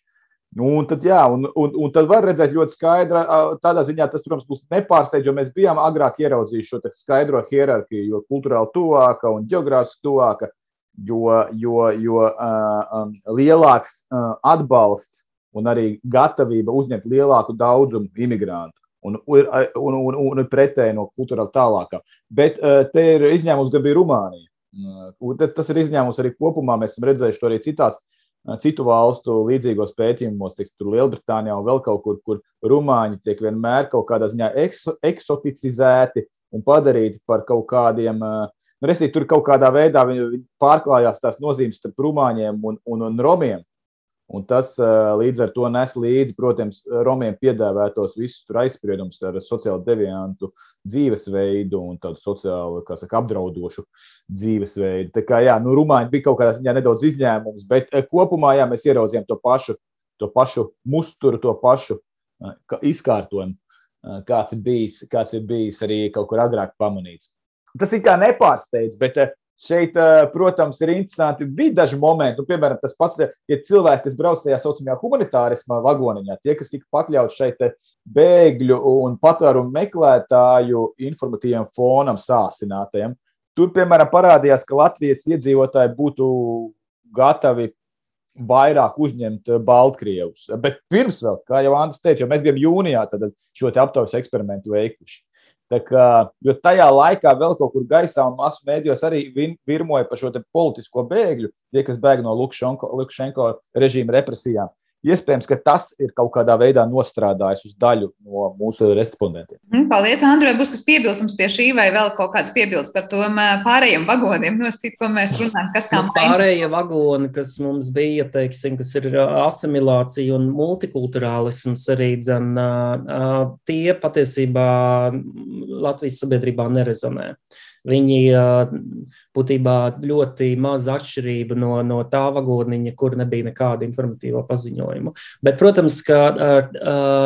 Nu, un, tad, jā, un, un, un tad var redzēt ļoti skaidri, tādā ziņā tas, protams, būs nepārsteidzoši, jo mēs bijām agrāk ieraudzījuši šo skaidro hierarhiju, jo kultūrāli tuvāka un geogrāfiski tuvāka, jo, jo, jo uh, um, lielāks uh, atbalsts un arī gatavība uzņemt lielāku daudzumu imigrantu. Un, un, un, un, un pretēji no kultūrāli tālākā. Bet uh, te ir izņēmums, gan bija Rumānija. Uh, tas ir izņēmums arī kopumā. Mēs esam redzējuši to arī citās uh, citu valstu līdzīgos pētījumos, tiks, tur Lielbritānijā un vēl kaut kur, kur rumāņi tiek vienmēr kaut kādā ziņā ekso, eksoticizēti un padarīti par kaut kādiem. Nu, Restīvi, tur kaut kādā veidā pārklājās tās nozīmes starp rumāņiem un, un, un romiem. Un tas līdz ar to nes līdzi, protams, romiem piedāvātos visus aizspriedumus ar sociāli deviantu dzīvesveidu un tādu sociāli, saka, apdraudošu dzīvesveidu. Tā kā, jā, nu, rumāņi bija kaut kādā ziņā nedaudz izņēmums, bet kopumā, jā, mēs ieraudzījām to pašu, to pašu musturu, to pašu izkārtojumu, kāds ir bijis, kāds ir bijis arī kaut kur agrāk pamanīts. Tas ir kā nepārsteidz, bet Šeit, protams, ir interesanti. Bija daži momenti, nu, piemēram, tas pats, tie cilvēki, kas brauc tajā saucamajā humanitārismā vagoniņā, tie, kas tika pakļauts šeit bēgļu un patvērumu meklētāju informatīviem fonam sāsinātajiem. Tur, piemēram, parādījās, ka Latvijas iedzīvotāji būtu gatavi vairāk uzņemt Baltkrievus. Bet pirms vēl, kā jau Andris teica, mēs bijām jūnijā šo aptaujas eksperimentu veikuši. Kā, jo tajā laikā vēl kaut kur gaisā un masu mēdījos arī virmoja par šo politisko bēgļu, tie, kas bēg no Lukašenko režīma represijām. Iespējams, ka tas ir kaut kādā veidā nostrādājis uz daļu no mūsu respondentiem. Mm, paldies, Andrej. Būs kas piebilstams pie šī, vai vēl kaut kāds piebildes par to pārējiem vagoniem, noscīt, ko mēs runājam. Kas tam nu, pārējie vagoni, kas mums bija, teiksim, kas ir asimilācija un multikulturālisms arī, dzen, tie patiesībā Latvijas sabiedrībā nerezonē. Viņi būtībā ļoti maza atšķirība no, no tā vagoniņa, kur nebija nekāda informatīva paziņojuma. Bet, protams, ka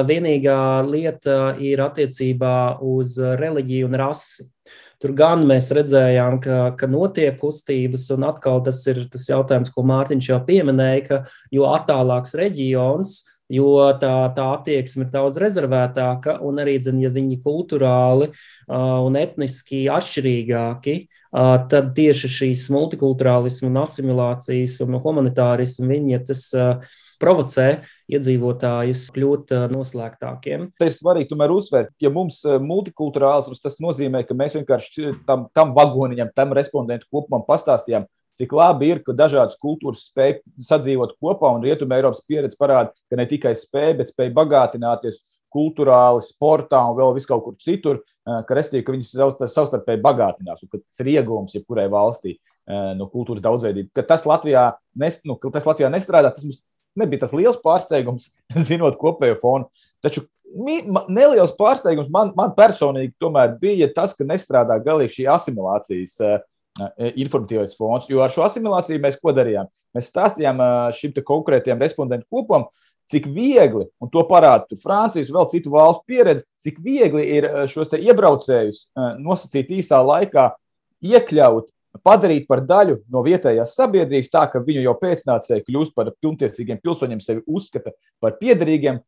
vienīgā lieta ir attiecībā uz reliģiju un rasi. Tur gan mēs redzējām, ka, ka notiek kustības, un atkal tas ir tas jautājums, ko Mārtiņš jau pieminēja, ka jo attālāks reģions, jo tā, tā attieksme ir daudz rezervētāka, un arī, zin, ja viņi kultūrāli uh, un etniski atšķirīgāki, uh, tad tieši šīs multikulturālismu un asimilācijas un humanitārismu viņi tas uh, provocē iedzīvotājus kļūt noslēgtākiem. Tas ir svarīgi tomēr uzsvērt, ja mums multikulturālisms, tas nozīmē, ka mēs vienkārši tam, tam vagoniņam, tam respondentu kopumam pastāstījām, cik labi ir, ka dažādas kultūras spēj sadzīvot kopā, un Rietumē Eiropas pieredze parāda, ka ne tikai spēj, bet spēj bagātināties kultūrāli, sportā un vēl vis kaut kur citur, eh, ka, restīvi, ka viņas savstarpēji bagātinās un ka tas ir iegūms jebkurai valstī eh, no kultūras daudzveidības. Ka tas Latvijā, nes, nu, tas Latvijā nestrādā, tas mums nebija tas liels pārsteigums, zinot kopējo fonu. Taču neliels pārsteigums man, man personīgi tomēr bija tas, ka nestrādā galīgi šī asimilācijas uh, E, informatīvais fons. Jo ar šo asimilāciju mēs ko darījām? Mēs stāstījām e, šim konkrētajam respondentu kopam, cik viegli, un to parāda Francijas vēl citu valstu pieredze, cik viegli ir šos iebraucējus nosacīt īsā laikā, iekļaut, padarīt par daļu no vietējās sabiedrības, tā ka viņu jau pēcnācēji kļūst par pilntiesīgiem pilsoņiem, sevi uzskata par piederīgiem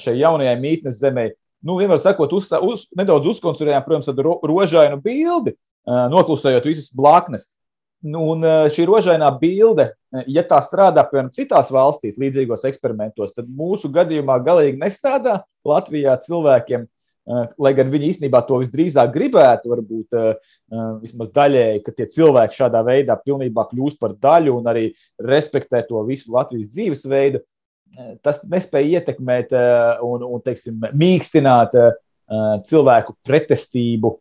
šai jaunajai mītnes zemē. Nu, vienmēr sakot, uz, uz, nedaudz uzkonstruējām, protams, tādu ro, rožainu bildi, noklusējot visas blaknes. Nu, un šī rožainā bilde, ja tā strādā piemēram citās valstīs, līdzīgos eksperimentos, tad mūsu gadījumā galīgi nestrādā Latvijā cilvēkiem. Lai gan viņi īstenībā to visdrīzāk gribētu, varbūt vismaz daļēji, ka tie cilvēki šādā veidā pilnībā kļūst par daļu un arī respektē to visu Latvijas dzīvesveidu, tas nespēja ietekmēt un, un teiksim, mīkstināt cilvēku pretestību uh,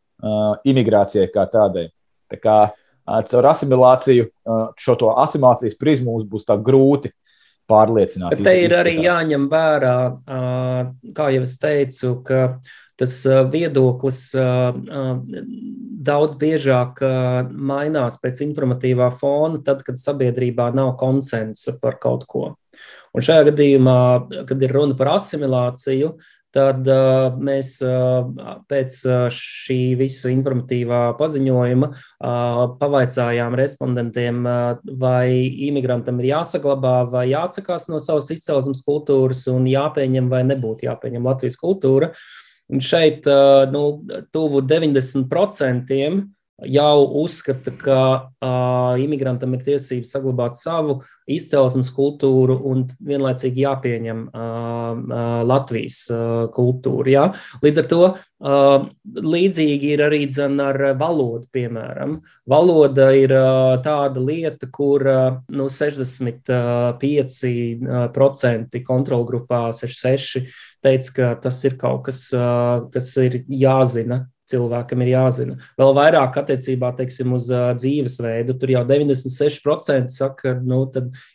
imigrācijai kā tādai. Tā kā caur asimilāciju, šo to asimilācijas prizmu mums būs tā grūti pārliecināt. Bet te ir arī jāņem vērā, kā jau es teicu, ka tas viedoklis daudz biežāk mainās pēc informatīvā fona, tad, kad sabiedrībā nav konsensa par kaut ko. Un šajā gadījumā, kad ir runa par asimilāciju, tad uh, mēs uh, pēc šī visa informatīvā paziņojuma uh, pavaicājām respondentiem, vai imigrantam ir jāsaglabā vai jāatsakās no savas izcelsmes kultūras un jāpieņem vai nebūtu jāpieņem Latvijas kultūra. Un šeit nu, tuvu 90% jau uzskata, ka uh, imigrantam ir tiesības saglabāt savu izcelsmes kultūru un vienlaicīgi jāpieņem uh, uh, Latvijas uh, kultūra. Ja? Līdz ar to uh, līdzīgi ir arī dzen, ar valodu, piemēram. Valoda ir uh, tāda lieta, kur uh, nu, 65% kontrolgrupā 66 teica, ka tas ir kaut kas, uh, kas ir jāzina cilvēkam ir jāzina. Vēl vairāk attiecībā teiksim, uz dzīvesveidu. Tur jau 96% saka, ka nu,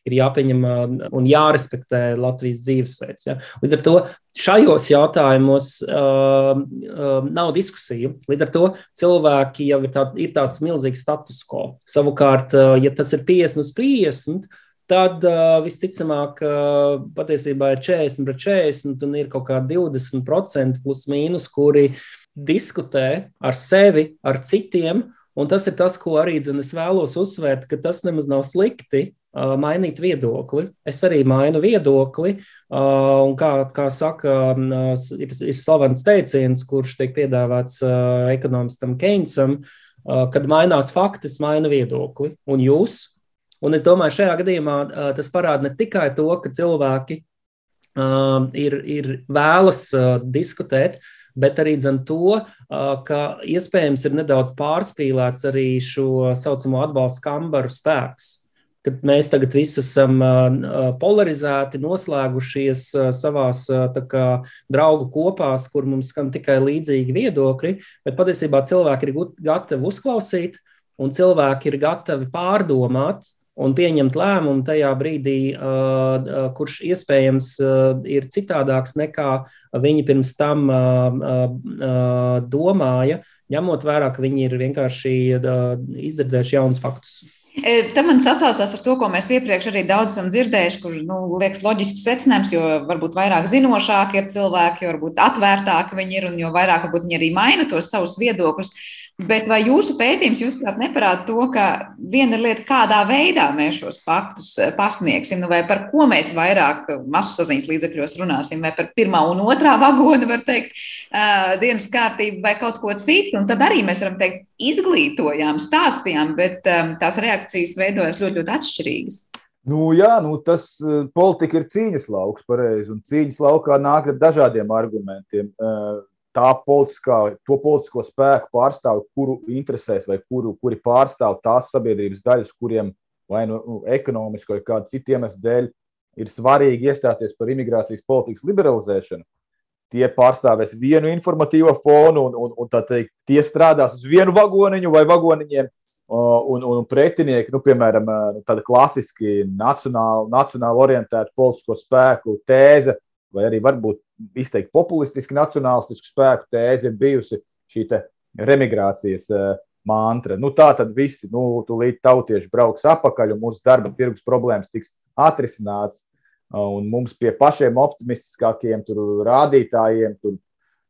ir jāpieņem un jārespektē Latvijas dzīvesveids. Ja? Līdz ar to šajos jautājumos uh, uh, nav diskusiju. Līdz ar to cilvēki jau ir, tā, ir tāds milzīgs status quo. Savukārt, uh, ja tas ir 50 uz 50, tad uh, visticamāk, uh, patiesībā ir 40 pret 40 un ir kaut kādi 20% plus mīnus, kuri uh, diskutē ar sevi, ar citiem. Un tas ir tas, ko arī dzen, es vēlos uzsvērt, ka tas nemaz nav slikti uh, mainīt viedokli. Es arī mainu viedokli, uh, un kā, kā saka, uh, ir, ir slavens teiciens, kurš tiek piedāvāts uh, ekonomistam Keynesam, uh, kad mainās fakti, maina viedokli. Un jūs, un es domāju, šajā gadījumā uh, tas parāda ne tikai to, ka cilvēki uh, ir, ir vēlas uh, diskutēt, uh, bet arī to, ka iespējams ir nedaudz pārspīlēts arī šo saucamo atbalstu kambaru spēks. Kad mēs tagad visi esam polarizēti, noslēgušies savā draugu kopās, kur mums skan tikai līdzīgi viedokļi, bet patiesībā cilvēki ir gatavi uzklausīt, un cilvēki ir gatavi pārdomāt, un pieņemt lēmumu tajā brīdī, kurš iespējams ir citādāks nekā viņi pirms tam domāja, ņemot vērā, ka viņi ir vienkārši izdzirdējuši jaunus faktus. Tam man sasaucās ar to, ko mēs iepriekš arī daudz esam dzirdējuši, kur nu, liekas loģisks secinājums, jo varbūt vairāk zinošāki ir cilvēki, jo varbūt atvērtāki viņi ir un jo vairāk varbūt viņi arī maina tos savus viedokļus. Bet vai jūsu pētījums, jūsuprāt, neparāda to, ka viena lieta, kādā veidā mēs šos faktus eh, pasniegsim, nu vai par ko mēs vairāk masu saziņas līdzekļos runāsim, vai par pirmā un otrā vagona, var teikt, uh, dienas kārtību vai kaut ko citu, un tad arī mēs varam teikt, izglītojām, stāstījām, bet um, tās reakcijas veidojas ļoti, ļoti atšķirīgas. Nu, jā, nu, tas politika ir cīņas lauks, pareizi. Un cīņas laukā nāk ar dažādiem argumentiem. Tā politiskā, to politisko spēku pārstāvju, kuru interesēs vai kuru, kuri pārstāv tās sabiedrības daļas, kuriem vai nu, nu ekonomiski vai kādu citu iemeslu dēļ ir svarīgi iestāties par imigrācijas politikas liberalizēšanu. Tie pārstāvēs vienu informatīvo fonu, un, un, un teikt, tie strādās uz vienu vagoniņu vai vagoniņiem, un, un pretinieki, nu, piemēram, nu, tāda klasiski nacionāli, nacionāli orientēta politisko spēku tēze, vai arī varbūt izteikti populistiski nacionālistisku spēku tēze ir bijusi šī remigrācijas uh, mantra. Nu, tā tad visi, nu, tūlīt tautieši brauks apakaļ un mūsu darba tirgus problēmas tiks atrisināts. Un mums pie pašiem optimistiskākiem rādītājiem, tur,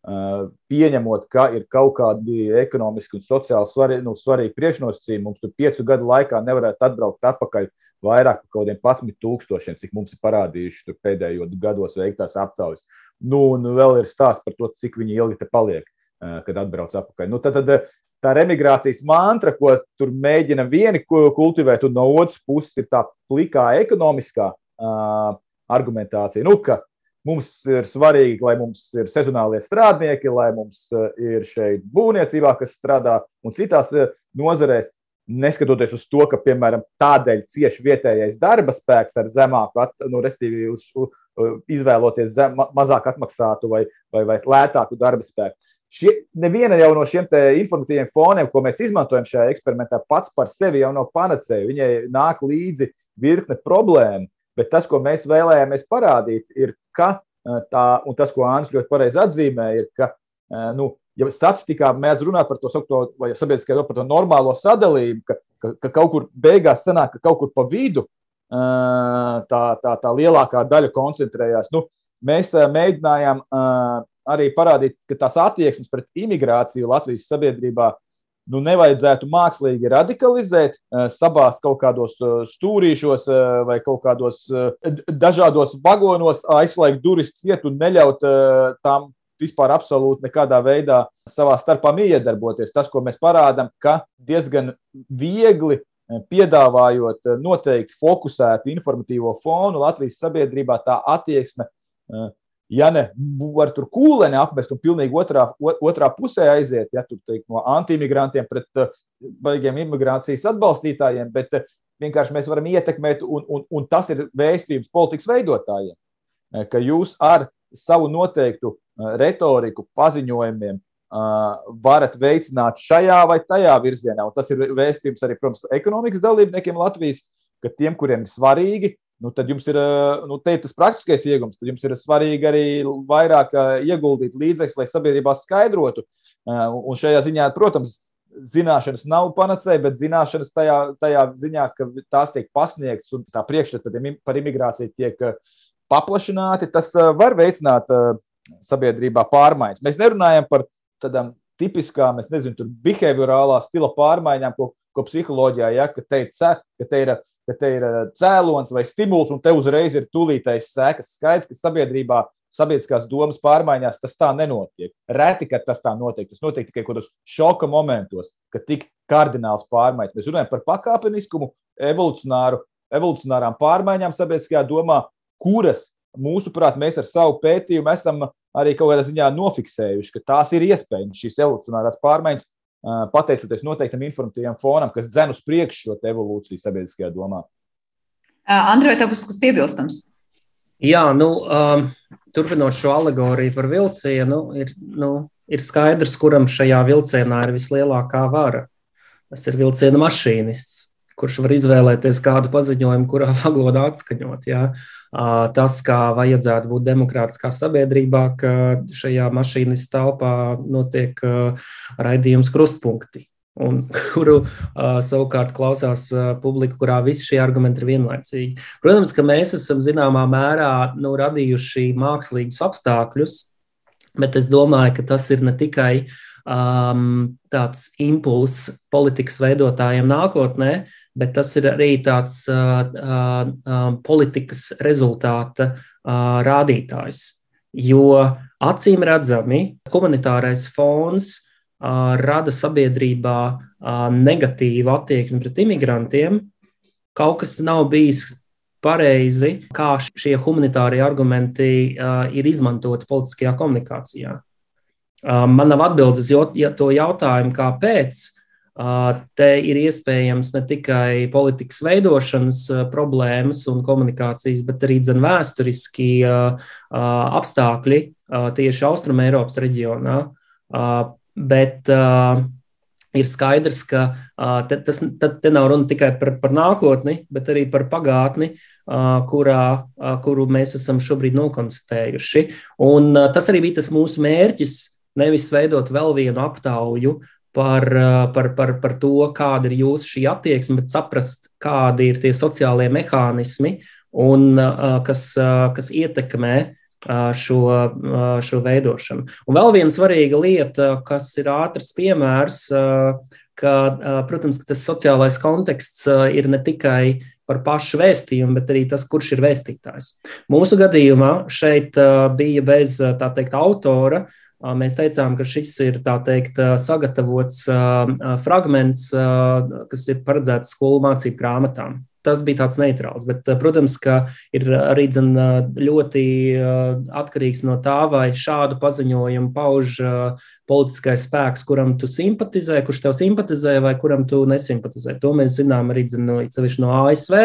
pieņemot, ka ir kaut kādi ekonomiski un sociāli svarīgi, nu, svarīgi priekšnosacījumi, mums tur piecu gadu laikā nevarētu atbraukt atpakaļ vairāk par kaut kādiem 11 tūkstošiem, cik mums ir parādījuši pēdējo gados veiktās aptaujas. Nu, un vēl ir stāsts par to, cik viņi ilgi te paliek, kad atbrauc atpakaļ. Nu, tad, tad, tā remigrācijas mantra, ko tur mēģina vieni kultivēt, un no otras puses ir tā plikā ekonomiskā uh, argumentācija. Nu, mums ir svarīgi, lai mums ir sezonālie strādnieki, lai mums ir šeit būvniecībā, kas strādā, un citās nozarēs. Neskatoties uz to, ka, piemēram, tādēļ cieši vietējais darba spēks ar zemāku, nu, respektīvi, uz, izvēloties zem, mazāk atmaksātu vai, vai, vai lētāku darba spēku. Šie, neviena jau no šiem informatīviem foniem, ko mēs izmantojam šajā eksperimentā, pats par sevi jau nav panacēja. Viņai nāk līdzi virkne problēmu, bet tas, ko mēs vēlējāmies parādīt, ir, ka tā, un tas, ko Anna ļoti pareizi atzīmē, ir, ka nu, ja statistikā mēdz runāt par to sakto, vai sabiedriskajā par to normālo sadalījumu, ka, ka, ka kaut kur beigās sanāk, ka kaut kur pa vidu tā, tā, tā lielākā daļa koncentrējās. Nu, mēs mēģinājām arī parādīt, ka tās attieksmes pret imigrāciju Latvijas sabiedrībā nu, nevajadzētu mākslīgi radikalizēt, sabāzt kaut kādos stūrīšos vai kaut kādos dažādos vagonos, aizslēgt durvis ciet un neļaut tām vispār absolūti nekādā veidā savā starpā iedarboties. Tas, ko mēs parādām, ka diezgan viegli piedāvājot noteikti fokusētu informatīvo fonu Latvijas sabiedrībā, tā attieksme ja ne var tur kūleni apmest un pilnīgi otrā, otrā pusē aiziet, ja tur teikt, no antimigrantiem pret uh, baigiem imigrācijas atbalstītājiem, bet uh, vienkārši mēs varam ietekmēt, un, un, un tas ir vēstījums politikas veidotājiem, ka jūs ar savu noteiktu retoriku, paziņojumiem varat veicināt šajā vai tajā virzienā. Un tas ir vēstījums arī, protams, ekonomikas dalībniekiem Latvijas, ka tiem, kuriem ir svarīgi, nu, tad jums ir eh, nu, tas praktiskais iegums. Tad jums ir svarīgi arī vairāk eh, ieguldīt līdzekļus, lai sabiedrībā skaidrotu. Eh, un šajā ziņā, protams, zināšanas nav panacēja, bet zināšanas tajā, tajā ziņā, ka tās tiek pasniegtas un tā priekšstata par imigrāciju tiek paplašināti, tas var veicināt sabiedrībā pārmaiņas. Mēs nerunājam par tādām tipiskām, es nezinu, tur behaviorālā stila pārmaiņām, ko, ko psiholoģijā, ja, ka te ir, ka te ir ka te ir eh, cēlonis vai stimuls, un te uzreiz ir tūlītais sekas. Skaidrs, ka sabiedrībā, sabiedriskās domas pārmaiņās tas tā nenotiek. Reti, kad tas tā notiek. Tas notiek tikai kādos šoka momentos, kad tik kardināls pārmaiņas. Mēs runājam par pakāpeniskumu, evolucionāru, evolucionārām pārmaiņām sabiedriskajā domā, kuras, mūsuprāt, mēs ar savu pētījumu esam arī kaut kādā ziņā nofiksējuši, ka tās ir iespējamas šīs evolucionārās pārmaiņas pateicoties noteiktam informatīvam fonam, kas dzen uz priekšu šo evolūciju sabiedriskajā domā. Andrej, tev būs kas piebilstams? Jā, nu, um, turpinot šo alegoriju par vilcienu, ir, nu, ir skaidrs, kuram šajā vilcienā ir vislielākā vara. Tas ir vilciena mašīnists kurš var izvēlēties kādu paziņojumu, kurā vagonā atskaņot. Jā. Tas, kā vajadzētu būt demokrātiskā sabiedrībā, ka šajā mašīnas telpā notiek raidījums krustpunkti. Un, kuru uh, savukārt klausās uh, publika, kurā visi šie argumenti ir vienlaicīgi. Protams, ka mēs esam zināmā mērā nu, radījuši mākslīgus apstākļus, bet es domāju, ka tas ir ne tikai uh, um, tāds impulss politikas veidotājiem nākotnē, bet tas ir arī tāds politikas rezultāta rādītājs. Jo acīm redzami humanitārais fons rada sabiedrībā negatīvu attieksmi pret imigrantiem. Kaut kas nav bijis pareizi, kā šie humanitārie argumenti ir izmantoti politiskajā komunikācijā. Man nav atbildes uz to jautājumu, kāpēc. Te ir iespējams ne tikai politikas veidošanas problēmas un komunikācijas, bet arī dzen, vēsturiski apstākļi tieši Austrum Eiropas reģionā. Bet ir skaidrs, ka te, tas te nav runa tikai par, par nākotni, bet arī par pagātni, kurā, kuru mēs esam šobrīd nokonstatējuši. Un tas arī bija tas mūsu mērķis Nevis veidot vēl vienu aptauju par, par, par, par to, kāda ir jūsu šī attieksme, bet saprast, kādi ir tie sociālie mehānismi, un, kas, kas ietekmē šo, šo veidošanu. Un vēl viena svarīga lieta, kas ir ātrs piemērs, ka, protams, ka tas sociālais konteksts ir ne tikai par pašu vēstījumu, bet arī tas, kurš ir vēstītājs. Mūsu gadījumā šeit bija bez tā teikt autora, uh, Mēs teicām, ka šis ir teikt, sagatavots fragments, kas ir paredzēts skolu mācību grāmatām. Tas bija tāds neitrāls, bet, protams, ka ir arī dzen, ļoti atkarīgs no tā, vai šādu paziņojumu pauž politiskais spēks, kuram tu simpatizē, kurš tev simpatizē, vai kuram tu nesimpatizē. To mēs zinām arī dzen, no, no ASV,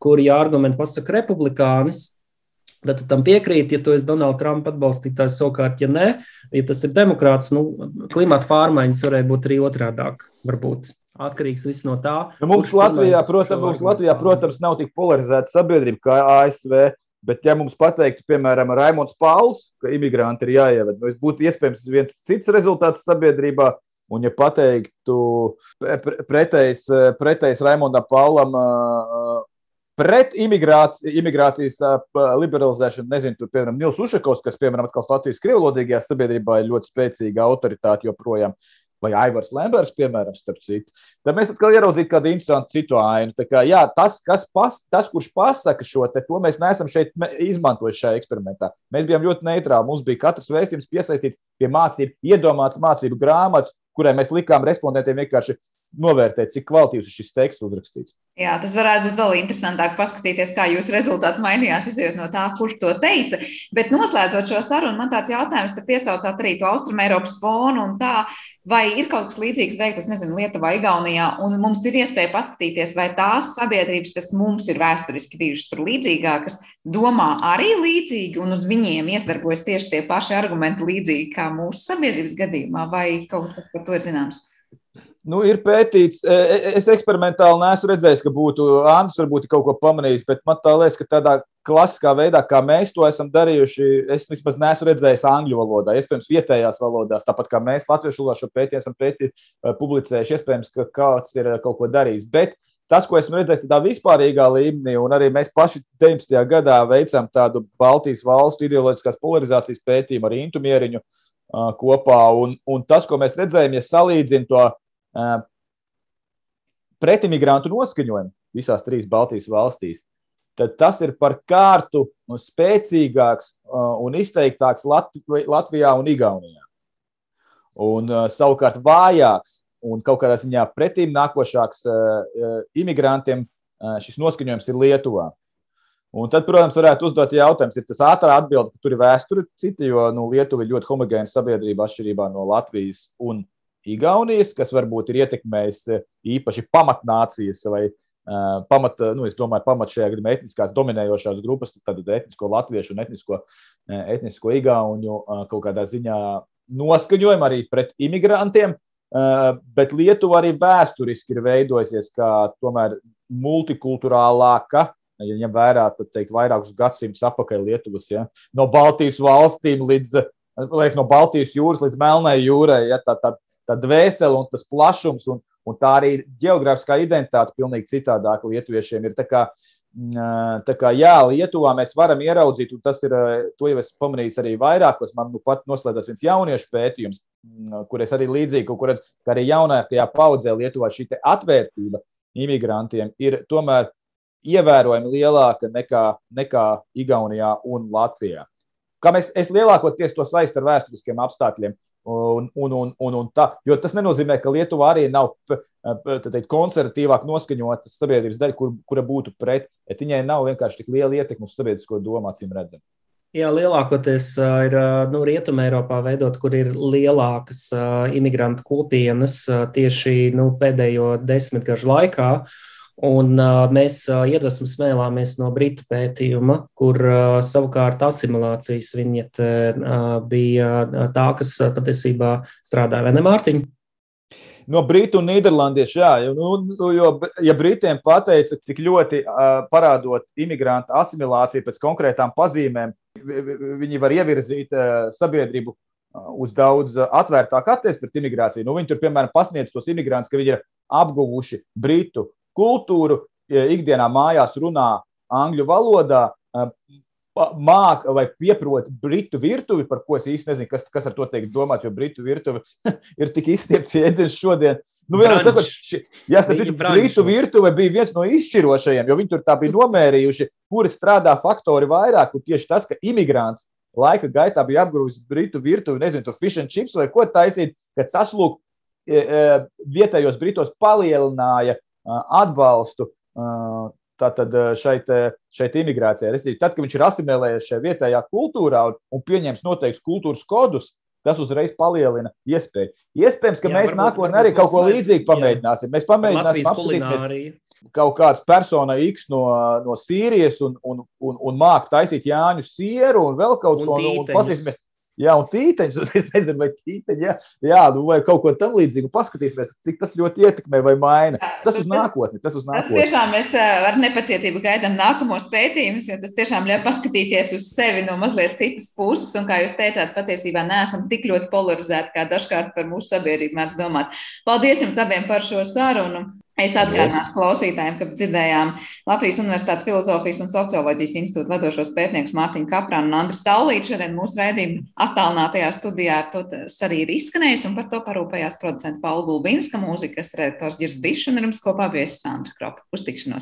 kur, ja argumenti pasaka republikānis, Tad tu tam piekrīti, ja tu esi Donalda Trumpa atbalstītājs, savukārt, ja nē, ja tas ir demokrāts, nu, klimata pārmaiņas varēja būt arī otrādāk. Varbūt. Atkarīgs viss no tā. Nu, mums, Latvijā, protams, mums Latvijā, protams, nav tik polarizēta sabiedrība kā ASV. Bet, ja mums pateiktu, piemēram, Raimons Pauls, ka imigranti ir jāieved, nu, būtu iespējams viens cits rezultāts sabiedrībā. Un, ja pateiktu pretējs, pretējs Raimondam Paulam, pret imigrācijas, imigrācijas liberalizēšanu. Nezinu, tur, piemēram, Nils Ušakovs, kas, piemēram, atkal Latvijas krievlodīgajā sabiedrībā ir ļoti spēcīga autoritāte joprojām. Vai Aivars Lembergs, piemēram, starp citu. Tad mēs atkal ieraudzītu kādu interesantu citu ainu. Tā kā, jā, tas, pas, tas, kurš pasaka šo te, to mēs neesam šeit izmantojuši šajā eksperimentā. Mēs bijām ļoti neitrāli. Mums bija katrs vēstījums piesaistīts pie mācību, iedomāts mācību grāmatas, kurai mēs likām respondentiem vienkārši novērtēt, cik kvalitīvs ir šis teksts uzrakstīts. Jā, tas varētu būt vēl interesantāk paskatīties, kā jūsu rezultāti mainījās, izjūt no tā, kurš to teica. Bet noslēdzot šo sarunu, man tāds jautājums, te piesaucāt arī to Austrumēropas fonu un tā, vai ir kaut kas līdzīgs veikts, nezinu, Lietuvā, Igaunijā, un mums ir iespēja paskatīties, vai tās sabiedrības, kas mums ir vēsturiski bijušas tur līdzīgākas, domā arī līdzīgi, un uz viņiem iesdarbojas tieši tie paši argumenti līdzīgi kā mūsu sabiedrības gadījumā, vai kaut kas par to ir zināms? Nu, ir pētīts, e, e, es eksperimentāli neesmu redzējis, ka būtu Andris varbūt kaut ko pamanījis, bet man liekas, ka tādā klasiskā veidā, kā mēs to esam darījuši, es vismaz neesmu redzējis angļu valodā, iespējams, vietējās valodās, tāpat kā mēs latviešu valodā šo pētījumu esam pētī, e, publicējuši, iespējams, ka kāds ir kaut ko darījis. Bet tas, ko esmu redzējis tādā vispārīgā līmenī, un arī mēs paši 19. gadā veicām tādu Baltijas valstu ideoloģiskās polarizācijas pētījumu ar Intu Mieriņu kopā, un, un tas, ko mēs redzējām, ja salīdzinām to pretimigrantu noskaņojumu visās trīs Baltijas valstīs, tad tas ir par kārtu nu, spēcīgāks un izteiktāks Latvijā un Igaunijā. Un savukārt vājāks un kaut kādā ziņā pretīm nākošāks imigrantiem šis noskaņojums ir Lietuvā. Un tad, protams, varētu uzdot jautājumu, ir tas ātrā atbilde, ka tur ir vēsture cita, jo nu, Lietuva ir ļoti homogēna sabiedrība atšķirībā no Latvijas un Igaunijas, kas varbūt ir ietekmējis eh, īpaši pamatnācijas vai uh, pamat, nu, es domāju, pamat šajā gadījumā etniskās dominējošās grupas, tad etnisko latviešu un etnisko, etnisko igauņu uh, kaut kādā ziņā noskaņojumu arī pret imigrantiem. Uh, bet Lietuva arī vēsturiski ir veidojusies kā tomēr multikulturālāka, ja ņem vērā, teikt, vairākus gadsimtus atpakaļ Lietuvas, ja, no Baltijas valstīm līdz, liek, no Baltijas jūras līdz Melnai jūrai, ja, tā, tā, tā dvēsele un tas plašums, un, un tā arī geogrāfiskā identitāte pilnīgi citādāka lietuviešiem ir. Tā kā, mm, tā kā, jā, Lietuvā mēs varam ieraudzīt, un tas ir, to jau es pamanīju arī vairākos, man nu pat noslēdzas viens jauniešu pētījums, mm, kur es arī līdzīgi, kur redzu, ka arī jaunākajā paudzē Lietuvā šī atvērtība imigrantiem ir tomēr ievērojami lielāka nekā, nekā Igaunijā un Latvijā. Kā mēs, es lielākoties to saistu ar vēsturiskiem apstākļiem. Un, un, un, un, un tā, jo tas nenozīmē, ka Lietuva arī nav teikt, konservatīvāk noskaņota sabiedrības daļa, kur, kura būtu pret, viņai nav vienkārši tik liela ietekme uz sabiedrisko domu, acīm redzam. Jā, lielākoties ir nu, Rietumē, Eiropā veidot, kur ir lielākas imigrantu kopienas tieši nu, pēdējo desmitgažu laikā. Uh, Un uh, mēs uh, iedvesmu smēlāmies no britu pētījuma, kur uh, savukārt asimilācijas viņiete uh, bija tā, kas uh, patiesībā strādāja, vai ne, Mārtiņa? No Britu un Nīderlandiešu, jā, nu, jo, ja Britiem pateica, cik ļoti uh, parādot imigrantu asimilāciju pēc konkrētām pazīmēm, viņi var ievirzīt uh, sabiedrību uz daudz atvērtāku attieksmi pret imigrāciju. Nu, viņi tur, piemēram, pasniedz tos imigrantus, ka viņi ir apguvuši britu kultūru, ikdienā mājās runā angļu valodā, māca vai pieprot britu virtuvi, par ko es īsti nezinu, kas, kas ar to teikt domāts, jo britu virtuve ir tik izstiepts jēdziens šodien. Nu, sakot, ši, jāsaka, britu virtuve bija viens no izšķirošajiem, jo viņi tur tā bija nomērījuši, kuri strādā faktori vairāk, un tieši tas, ka imigrants laika gaitā bija apgrūvis britu virtuvi, nezinu, tur fish and chips vai ko taisīt, ka tas, lūk, vietējos britos palielināja atbalstu tātad šeit, šeit imigrācijai. Tad, kad viņš ir asimilējies šajā vietējā kultūrā un, un pieņems noteiktus kultūras kodus, tas uzreiz palielina iespēju. Iespējams, ka jā, mēs nākotnē arī kaut ko līdzīgu pamēģināsim. Mēs pamēģināsim apskatīties kaut kāds persona X no, no Sīrijas un, un, un, un māk taisīt Jāņu sieru un vēl kaut un ko tādu. Jā, un tīteņš, es nezinu, vai tīteņi, jā, jā nu, vai kaut ko tam līdzīgu. Paskatīsimies, cik tas ļoti ietekmē vai maina. Tas uz nākotni, tas uz nākotni. Tas tiešām mēs ar nepacietību gaidām nākamos pētījumus, jo tas tiešām ļauj paskatīties uz sevi no mazliet citas puses. Un, kā jūs teicāt, patiesībā neesam tik ļoti polarizēti, kā dažkārt par mūsu sabiedrību mēs domājam. Paldies jums abiem par šo sarunu. Es atgādināšu klausītājiem, ka dzirdējām Latvijas Universitātes Filozofijas un Socioloģijas institūta vadošos pētniekus Mārtiņu Kaprānu un Andru Saulītu. Šodien mūsu raidījuma attālinātajā studijā tas arī ir izskanējis, un par to parūpējās producenta Paula Gulbinska, mūzikas redaktors Girs Bišs un ar jums kopā viesis Sandra Kropa. Uz tikšanos!